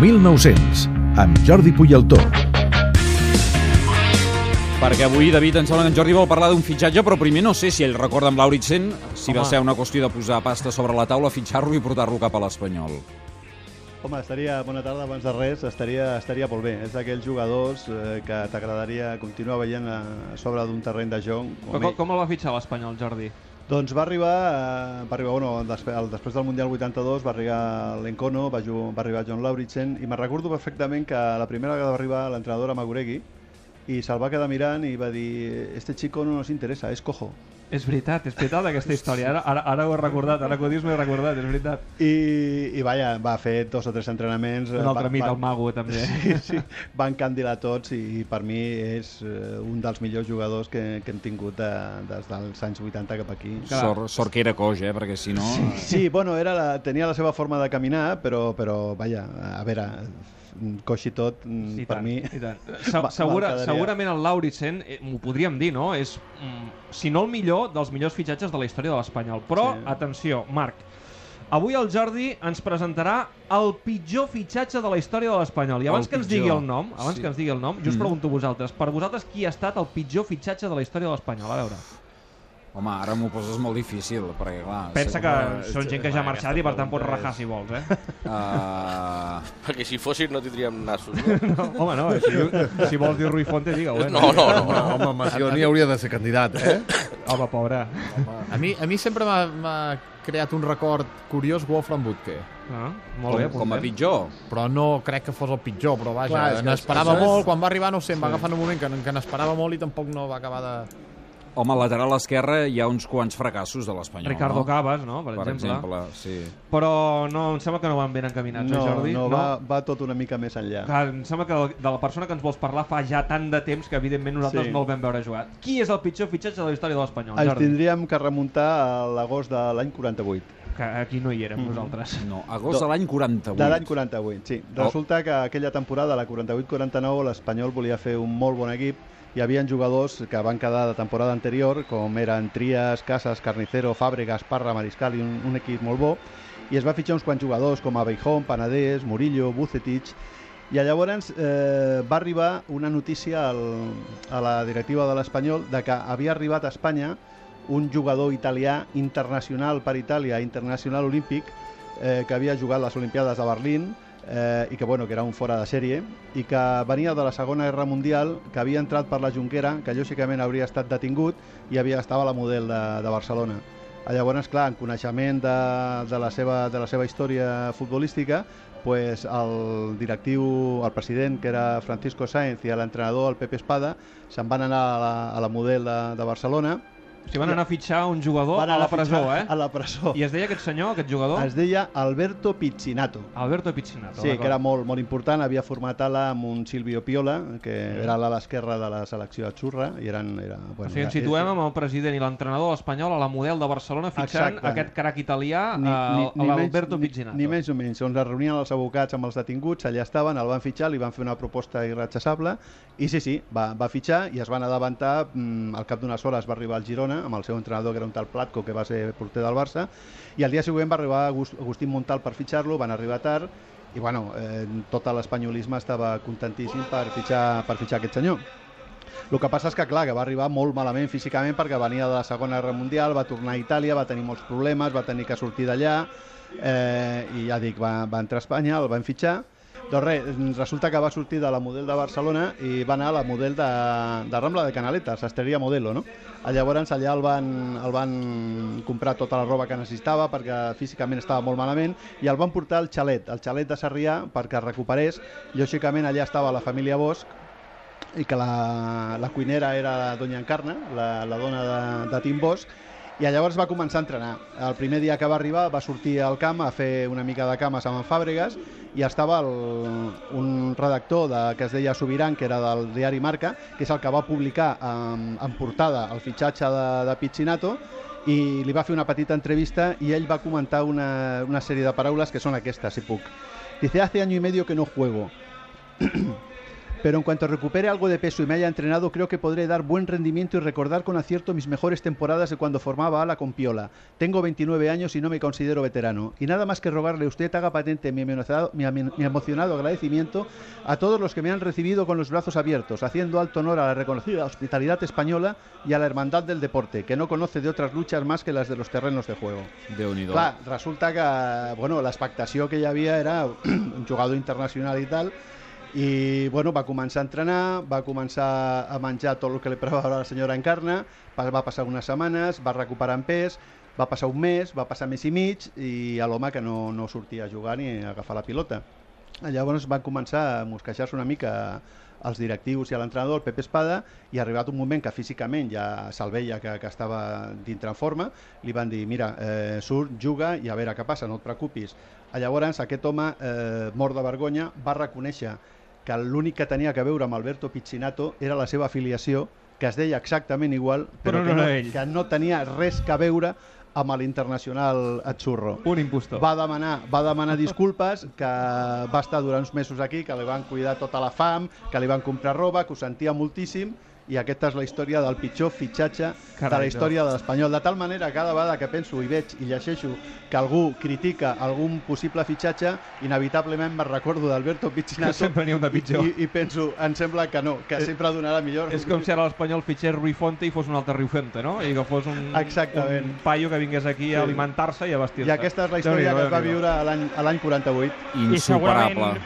1900, amb Jordi Puyaltó. Perquè avui, David, em sembla que en Jordi vol parlar d'un fitxatge, però primer no sé si ell recorda amb Lauritsen si va Home. ser una qüestió de posar pasta sobre la taula, fitxar-lo i portar-lo cap a l'Espanyol. Home, estaria, bona tarda, abans de res, estaria, estaria molt bé. És d'aquells jugadors eh, que t'agradaria continuar veient a, a sobre d'un terreny de joc. Com, com el va fitxar l'Espanyol, Jordi? Doncs va arribar, eh, va arribar bueno, després, el, després del Mundial 82 va arribar l'Encono, va, va arribar John Lauritsen, i me'n recordo perfectament que la primera vegada va arribar l'entrenador Maguregui, i se'l va quedar mirant i va dir este chico no nos interesa, es cojo. És veritat, és veritat aquesta història. Ara, ara, ara ho he recordat, ara que ho dius m'ho he recordat, és veritat. I, i vaja, va fer dos o tres entrenaments. Un altre va- mit, va- el mago, també. Sí, sí, van candilar tots i per mi és eh, un dels millors jugadors que, que hem tingut de, des dels anys 80 cap aquí. Clar. Sort, sort que era coix, eh? perquè si no... Sí, bueno, era la, tenia la seva forma de caminar, però, però vaja, a veure, coix i tot, mm, I per tant, mi... tant. Se, segura, segurament el Lauritsen, eh, m'ho podríem dir, no? És, mm, si no el millor, dels millors fitxatges de la història de l'Espanyol. Però, Sí. atenció, Marc, avui el Jordi ens presentarà el pitjor fitxatge de la història de l'Espanyol. I abans El que ens pitjor. digui el nom, abans Sí. que ens digui el nom, jo us Mm. pregunto a vosaltres, per vosaltres qui ha estat el pitjor fitxatge de la història de l'Espanyol? A veure. Home, ara m'ho poses molt difícil, perquè clar... Pensa que sempre- són gent que ja ha marxat i per tant pots rajar si vols, eh? Uh, Perquè si fossin no tindríem nassos, no? No, home, no, si, si vols dir Rui Fonte, digue-ho, eh? No, no, no. Home, Macioni hauria de ser candidat, eh? Home, pobre. A mi, a mi sempre m'ha- creat un record curiós Wolfram Butke. Ah, molt bé, com, com a pitjor. Però no crec que fos el pitjor, però vaja, n'esperava molt, quan va arribar, no sé, em va agafar en un moment que, que n'esperava molt i tampoc no va acabar de... Home, al lateral esquerre hi ha uns quants fracassos de l'Espanyol, Ricardo no? Cabas, no? Per, Per exemple. exemple, sí. Però no, em sembla que no van ben encaminats, No, eh, Jordi? no, va, va tot una mica més enllà. Clar, em sembla que de la persona que ens vols parlar fa ja tant de temps que evidentment nosaltres Sí. no el vam veure jugar. Qui és el pitjor fitxatge de la història de l'Espanyol, Ens Jordi? tindríem que remuntar a l'agost de l'any 48. Que aquí no hi érem Mhm. nosaltres. No, agost Do- de l'any 48. De l'any 48, sí. Resulta que aquella temporada, la 48-49, l'Espanyol volia fer un molt bon equip. Hi havia jugadors que van quedar de temporada anterior, com eren Trias, Casas, Carnicero, Fàbregas, Parra, Mariscal i un, un equip molt bo. I es va fitxar uns quants jugadors com Abeijón, Panadés, Murillo, Bucetich... I llavors eh, va arribar una notícia al, a la directiva de l'Espanyol de que havia arribat a Espanya un jugador italià internacional per Itàlia, internacional olímpic, eh, que havia jugat les Olimpiades de Berlín eh, i que, bueno, que era un fora de sèrie i que venia de la Segona Guerra Mundial, que havia entrat per la Junquera, que lògicament hauria estat detingut i havia estava la model de, de Barcelona. Llavors, clar, en coneixement de, de, la seva, de la seva història futbolística, pues el directiu, el president, que era Francisco Sáenz, i l'entrenador, el Pepe Espada, se'n van anar a la, a la model de, de Barcelona. Si van anar a fitxar un jugador Van a anar la presó, eh? A la presó. I es deia aquest senyor, aquest jugador? Es deia Alberto Pizzinato. Alberto Pizzinato. Sí, que era molt, molt important, havia format ala amb un Silvio Piola, que era l'ala esquerra de la selecció de Xurra, i eren... Era, O bueno, sigui, ens era- situem amb el president i l'entrenador espanyol a la model de Barcelona fitxant Exacte. aquest crac italià, ni, eh, ni, ni, l'Alberto Pizzinato. ni, ni menys o menys, on es reunien els abocats amb els detinguts, allà estaven, el van fitxar, li van fer una proposta irrechassable, i sí, sí, va, va fitxar i es van adavantar, mm, al cap d'unes hores va arribar al Girona, amb el seu entrenador, que era un tal Platco, que va ser porter del Barça, i al dia següent va arribar Agust- Agustín Montal per fitxar-lo, van arribar tard, i bueno, eh, tot l'espanyolisme estava contentíssim per fitxar, per fitxar aquest senyor. El que passa és que, clar, que va arribar molt malament físicament perquè venia de la Segona Guerra Mundial, va tornar a Itàlia, va tenir molts problemes, va tenir que sortir d'allà, eh, i ja dic, va, va entrar a Espanya, el van fitxar, doncs res, resulta que va sortir de la model de Barcelona i va anar a la model de, de Rambla de Canaletes, Esteria Modelo, no? Llavors allà el van, el van comprar tota la roba que necessitava perquè físicament estava molt malament i el van portar al xalet, al xalet de Sarrià perquè es recuperés. Lògicament allà estava la família Bosch i que la, la cuinera era Doña Encarna, la, la dona de, de Tim Bosch, i llavors va començar a entrenar. El primer dia que va arribar va sortir al camp a fer una mica de cames amb en Fàbregas i estava el, un redactor de, que es deia Sobiran, que era del diari Marca, que és el que va publicar en, en portada el fitxatge de, de Pizzinato i li va fer una petita entrevista i ell va comentar una, una sèrie de paraules que són aquestes, si puc. Dice, hace año y medio que no juego. pero en cuanto recupere algo de peso y me haya entrenado, creo que podré dar buen rendimiento y recordar con acierto mis mejores temporadas de cuando formaba ala con Piola. Tengo 29 años y no me considero veterano. Y nada más que rogarle a usted haga patente mi emocionado, mi, emocionado agradecimiento a todos los que me han recibido con los brazos abiertos, haciendo alto honor a la reconocida hospitalidad española y a la hermandad del deporte, que no conoce de otras luchas más que las de los terrenos de juego. Déu-n'hi-do. Clar, resulta que bueno, l'expectació que hi havia era un jugador internacional i tal, i bueno, va començar a entrenar, va començar a menjar tot el que li preparava la senyora Encarna, va passar unes setmanes, va recuperar en pes, va passar un mes, va passar mes i mig, i a l'home que no, no sortia a jugar ni a agafar la pilota. Llavors van començar a mosquejar-se una mica els directius i l'entrenador, el Pepe Espada, i ha arribat un moment que físicament ja se'l veia que, que estava dintre en forma, li van dir, mira, eh, surt, juga i a veure què passa, no et preocupis. Llavors aquest home, eh, mort de vergonya, va reconèixer que l'únic que tenia que veure amb Alberto Piccinato era la seva afiliació, que es deia exactament igual, però, Però que, no no, era ell. que no tenia res que veure amb l'internacional Azzurro Un impostor. va demanar, va demanar disculpes, que va estar durant uns mesos aquí, que li van cuidar tota la fam, que li van comprar roba, que ho sentia moltíssim, i aquesta és la història del pitjor fitxatge de Carai, la història de l'Espanyol. De tal manera, cada vegada que penso i veig i llegeixo que algú critica algun possible fitxatge, inevitablement me recordo d'Alberto Piccinato Que sempre n'hi ha un de pitjor. i, i penso, em sembla que no, que sempre donarà millor. És com si ara l'Espanyol fitxés Rui Fonte i fos un altre Rui Fonte, no? I que fos un, Exactament. un paio que vingués aquí a alimentar-se i a vestir-se. I aquesta és la història Déu-n'hi-do, que es va viure a l'any a l'any 48. Insuperable. segurament